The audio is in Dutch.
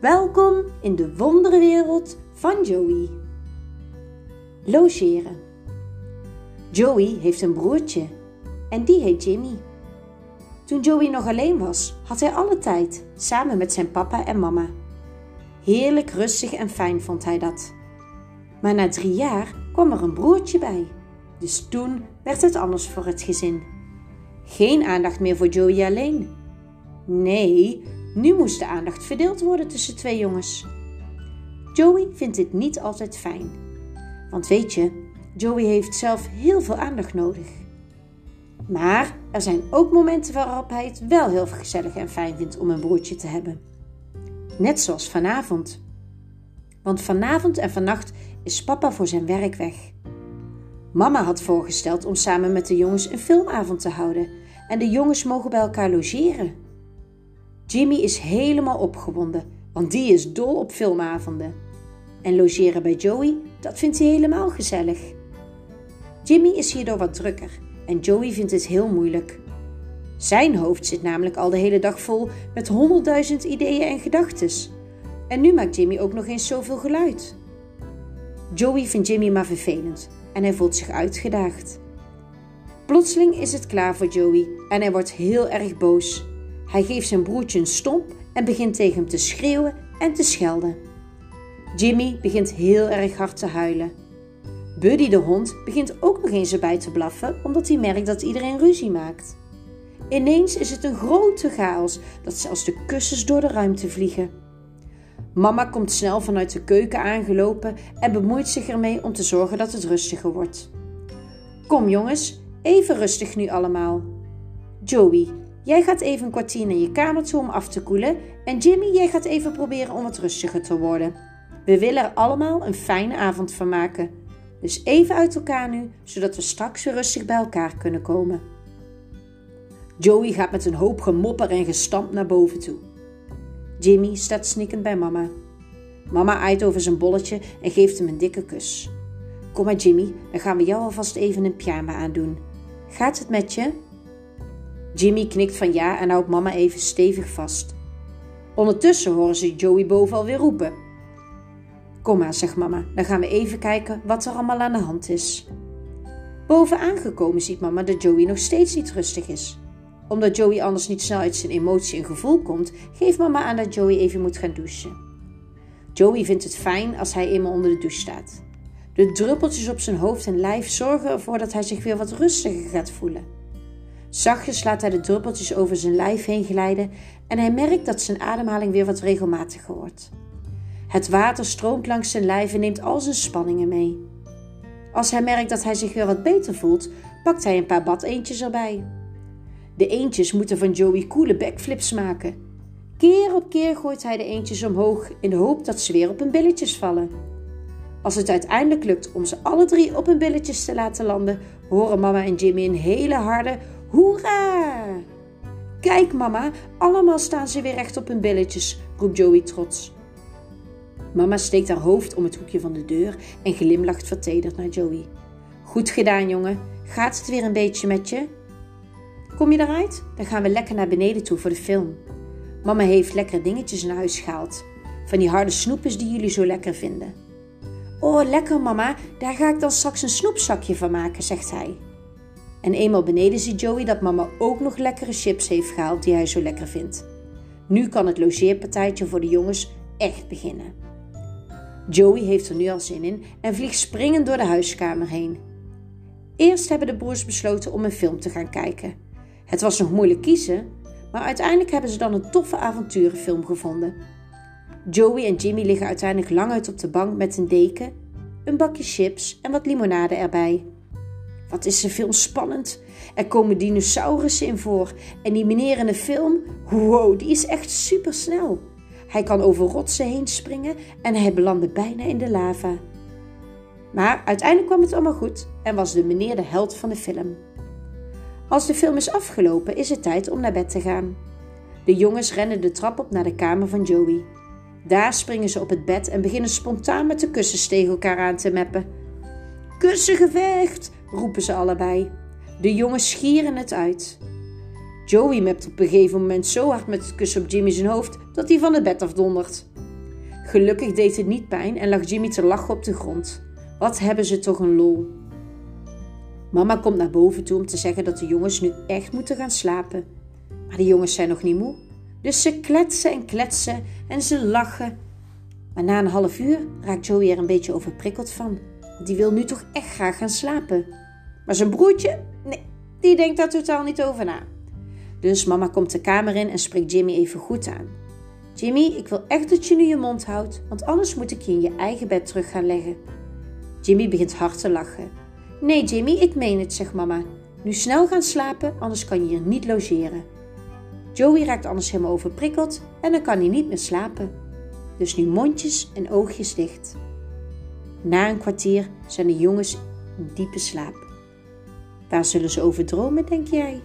Welkom in de wonderenwereld van Joey. Logeren. Joey heeft een broertje en die heet Jimmy. Toen Joey nog alleen was, had hij alle tijd samen met zijn papa en mama. Heerlijk rustig en fijn vond hij dat. Maar na drie jaar kwam er een broertje bij, dus toen werd het anders voor het gezin. Geen aandacht meer voor Joey alleen. Nee, nu moest de aandacht verdeeld worden tussen twee jongens. Joey vindt dit niet altijd fijn. Want weet je, Joey heeft zelf heel veel aandacht nodig. Maar er zijn ook momenten waarop hij het wel heel gezellig en fijn vindt om een broertje te hebben. Net zoals vanavond. Want vanavond en vannacht is papa voor zijn werk weg. Mama had voorgesteld om samen met de jongens een filmavond te houden en de jongens mogen bij elkaar logeren. Jimmy is helemaal opgewonden, want die is dol op filmavonden. En logeren bij Joey, dat vindt hij helemaal gezellig. Jimmy is hierdoor wat drukker en Joey vindt het heel moeilijk. Zijn hoofd zit namelijk al de hele dag vol met honderdduizend ideeën en gedachten. En nu maakt Jimmy ook nog eens zoveel geluid. Joey vindt Jimmy maar vervelend en hij voelt zich uitgedaagd. Plotseling is het klaar voor Joey en hij wordt heel erg boos. Hij geeft zijn broertje een stomp en begint tegen hem te schreeuwen en te schelden. Jimmy begint heel erg hard te huilen. Buddy de hond begint ook nog eens erbij te blaffen omdat hij merkt dat iedereen ruzie maakt. Ineens is het een grote chaos dat zelfs de kussens door de ruimte vliegen. Mama komt snel vanuit de keuken aangelopen en bemoeit zich ermee om te zorgen dat het rustiger wordt. Kom jongens, even rustig nu allemaal. Joey, jij gaat even een kwartier naar je kamer toe om af te koelen en Jimmy, jij gaat even proberen om wat rustiger te worden. We willen er allemaal een fijne avond van maken. Dus even uit elkaar nu, zodat we straks weer rustig bij elkaar kunnen komen. Joey gaat met een hoop gemopper en gestampt naar boven toe. Jimmy staat snikkend bij mama. Mama aait over zijn bolletje en geeft hem een dikke kus. Kom maar Jimmy, dan gaan we jou alvast even een pyjama aandoen. Gaat het met je? Jimmy knikt van ja en houdt mama even stevig vast. Ondertussen horen ze Joey boven alweer roepen. Kom maar, zegt mama, dan gaan we even kijken wat er allemaal aan de hand is. Boven aangekomen ziet mama dat Joey nog steeds niet rustig is. Omdat Joey anders niet snel uit zijn emotie en gevoel komt, geeft mama aan dat Joey even moet gaan douchen. Joey vindt het fijn als hij eenmaal onder de douche staat. De druppeltjes op zijn hoofd en lijf zorgen ervoor dat hij zich weer wat rustiger gaat voelen. Zachtjes laat hij de druppeltjes over zijn lijf heen glijden en hij merkt dat zijn ademhaling weer wat regelmatiger wordt. Het water stroomt langs zijn lijf en neemt al zijn spanningen mee. Als hij merkt dat hij zich weer wat beter voelt, pakt hij een paar badeentjes erbij. De eentjes moeten van Joey coole backflips maken. Keer op keer gooit hij de eentjes omhoog in de hoop dat ze weer op hun billetjes vallen. Als het uiteindelijk lukt om ze alle drie op hun billetjes te laten landen, horen mama en Jimmy een hele harde hoera! Kijk mama, allemaal staan ze weer recht op hun billetjes, roept Joey trots. Mama steekt haar hoofd om het hoekje van de deur en glimlacht vertederd naar Joey. Goed gedaan, jongen. Gaat het weer een beetje met je? Kom je eruit? Dan gaan we lekker naar beneden toe voor de film. Mama heeft lekkere dingetjes naar huis gehaald. Van die harde snoepjes die jullie zo lekker vinden. Oh, lekker mama, daar ga ik dan straks een snoepzakje van maken, zegt hij. En eenmaal beneden ziet Joey dat mama ook nog lekkere chips heeft gehaald die hij zo lekker vindt. Nu kan het logeerpartijtje voor de jongens echt beginnen. Joey heeft er nu al zin in en vliegt springend door de huiskamer heen. Eerst hebben de broers besloten om een film te gaan kijken. Het was nog moeilijk kiezen, maar uiteindelijk hebben ze dan een toffe avonturenfilm gevonden. Joey en Jimmy liggen uiteindelijk lang uit op de bank met een deken, een bakje chips en wat limonade erbij. Wat is de film spannend? Er komen dinosaurussen in voor en die meneer in de film, wow, die is echt super snel. Hij kan over rotsen heen springen en hij belandde bijna in de lava. Maar uiteindelijk kwam het allemaal goed en was de meneer de held van de film. Als de film is afgelopen, is het tijd om naar bed te gaan. De jongens rennen de trap op naar de kamer van Joey. Daar springen ze op het bed en beginnen spontaan met de kussens tegen elkaar aan te meppen. Kussengevecht, roepen ze allebei. De jongens schieren het uit. Joey mept op een gegeven moment zo hard met het kussen op Jimmy zijn hoofd dat hij van het bed afdondert. Gelukkig deed het niet pijn en lag Jimmy te lachen op de grond. Wat hebben ze toch een lol. Mama komt naar boven toe om te zeggen dat de jongens nu echt moeten gaan slapen. Maar de jongens zijn nog niet moe. Dus ze kletsen en kletsen en ze lachen. Maar na een half uur raakt Joey er een beetje overprikkeld van. Die wil nu toch echt graag gaan slapen. Maar zijn broertje, nee, die denkt daar totaal niet over na. Dus mama komt de kamer in en spreekt Jimmy even goed aan. Jimmy, ik wil echt dat je nu je mond houdt, want anders moet ik je in je eigen bed terug gaan leggen. Jimmy begint hard te lachen. Nee, Jimmy, ik meen het, zegt mama. Nu snel gaan slapen, anders kan je hier niet logeren. Joey raakt anders helemaal overprikkeld en dan kan hij niet meer slapen. Dus nu mondjes en oogjes dicht. Na een kwartier zijn de jongens in diepe slaap. Waar zullen ze over dromen, denk jij?